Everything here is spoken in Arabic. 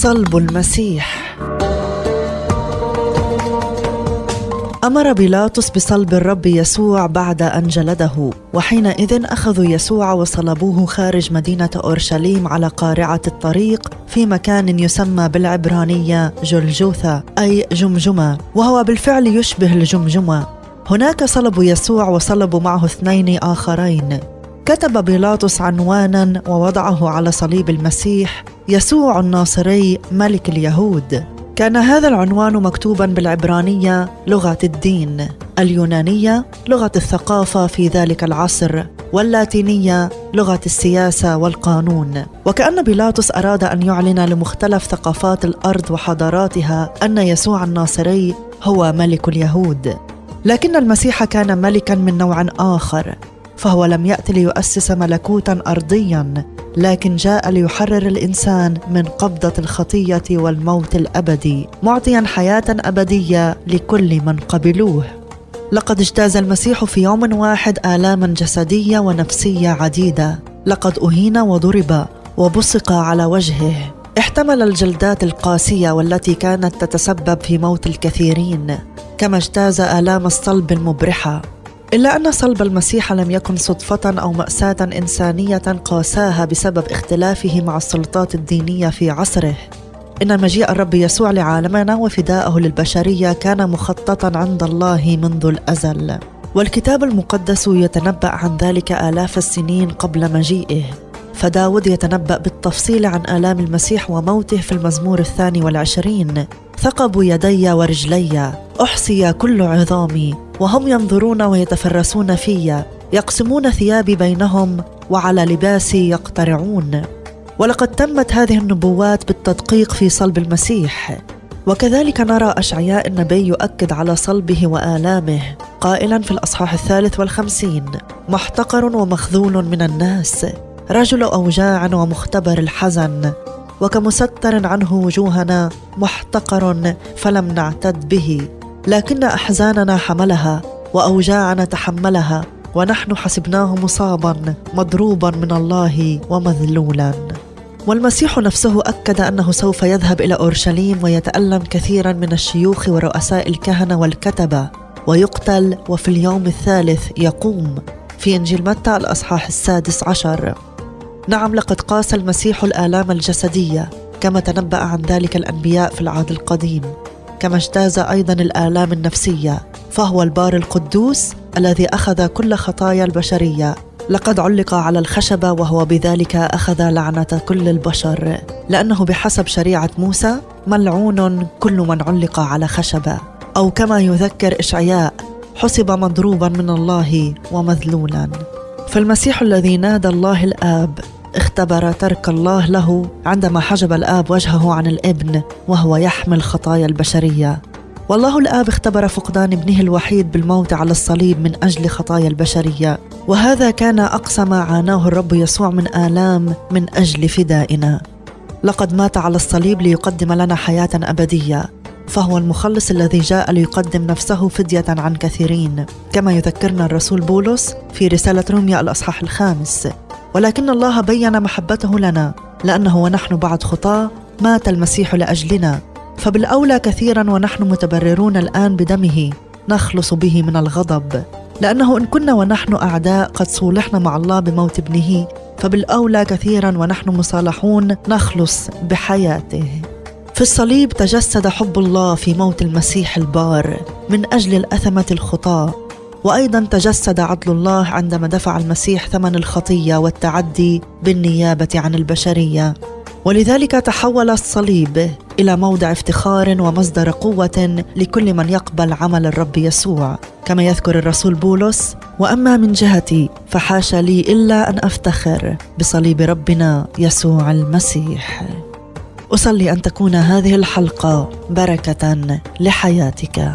صلب المسيح. أمر بيلاطس بصلب الرب يسوع بعد أن جلده وحينئذ أخذوا يسوع وصلبوه خارج مدينة أورشليم على قارعة الطريق في مكان يسمى بالعبرانية جلجوثا أي جمجمة وهو بالفعل يشبه الجمجمة. هناك صلبوا يسوع وصلبوا معه اثنين آخرين. كتب بيلاطس عنوانا ووضعه على صليب المسيح يسوع الناصري ملك اليهود. كان هذا العنوان مكتوبا بالعبرانية لغة الدين اليونانية لغة الثقافة في ذلك العصر واللاتينية لغة السياسة والقانون. وكأن بيلاطس أراد أن يعلن لمختلف ثقافات الأرض وحضاراتها أن يسوع الناصري هو ملك اليهود. لكن المسيح كان ملكا من نوع آخر. فهو لم يأت ليؤسس ملكوتا أرضيا لكن جاء ليحرر الإنسان من قبضة الخطية والموت الأبدي معطيا حياة أبدية لكل من قبلوه. لقد اجتاز المسيح في يوم واحد آلاما جسدية ونفسية عديدة. لقد أهين وضرب وبصق على وجهه. احتمل الجلدات القاسية والتي كانت تتسبب في موت الكثيرين كما اجتاز آلام الصلب المبرحة. إلا أن صلب المسيح لم يكن صدفة أو مأساة إنسانية قاساها بسبب اختلافه مع السلطات الدينية في عصره. إن مجيء الرب يسوع لعالمنا وفداءه للبشرية كان مخططا عند الله منذ الأزل. والكتاب المقدس يتنبأ عن ذلك آلاف السنين قبل مجيئه. فداود يتنبأ بالتفصيل عن آلام المسيح وموته في المزمور الثاني والعشرين. ثقبوا يدي ورجلي أحصي كل عظامي. وهم ينظرون ويتفرسون في يقسمون ثيابي بينهم وعلى لباسي يقترعون. ولقد تمت هذه النبوات بالتدقيق في صلب المسيح. وكذلك نرى أشعياء النبي يؤكد على صلبه وآلامه قائلا في الأصحاح الثالث والخمسين محتقر ومخذول من الناس رجل أوجاع ومختبر الحزن وكمستر عنه وجوهنا محتقر فلم نعتد به. لكن أحزاننا حملها وأوجاعنا تحملها ونحن حسبناه مصابا مضروبا من الله ومذلولا. والمسيح نفسه أكد أنه سوف يذهب إلى أورشليم ويتألم كثيرا من الشيوخ ورؤساء الكهنة والكتبة ويقتل وفي اليوم الثالث يقوم. في إنجيل متى الأصحاح السادس عشر. نعم لقد قاس المسيح الآلام الجسدية كما تنبأ عن ذلك الأنبياء في العهد القديم. كما اجتاز أيضا الآلام النفسية فهو البار القدوس الذي أخذ كل خطايا البشرية. لقد علق على الخشبة وهو بذلك أخذ لعنة كل البشر. لأنه بحسب شريعة موسى ملعون كل من علق على خشبة. أو كما يذكر إشعياء حسب مضروبا من الله ومذلولا. فالمسيح الذي نادى الله الآب اختبر ترك الله له عندما حجب الآب وجهه عن الابن وهو يحمل خطايا البشرية. والله الآب اختبر فقدان ابنه الوحيد بالموت على الصليب من أجل خطايا البشرية. وهذا كان أقصى ما عاناه الرب يسوع من آلام من أجل فدائنا. لقد مات على الصليب ليقدم لنا حياة أبدية. فهو المخلص الذي جاء ليقدم نفسه فدية عن كثيرين. كما يذكرنا الرسول بولس في رسالة روميا الأصحاح الخامس. ولكن الله بين محبته لنا لأنه ونحن بعد خطاه مات المسيح لأجلنا. فبالأولى كثيرا ونحن متبررون الآن بدمه نخلص به من الغضب. لأنه إن كنا ونحن أعداء قد صولحنا مع الله بموت ابنه فبالأولى كثيرا ونحن مصالحون نخلص بحياته. في الصليب تجسد حب الله في موت المسيح البار من أجل الأثمة الخطاة. وأيضا تجسد عدل الله عندما دفع المسيح ثمن الخطية والتعدي بالنيابة عن البشرية. ولذلك تحول الصليب إلى موضع افتخار ومصدر قوة لكل من يقبل عمل الرب يسوع. كما يذكر الرسول بولس وأما من جهتي فحاش لي إلا أن أفتخر بصليب ربنا يسوع المسيح. أصلي أن تكون هذه الحلقة بركة لحياتك.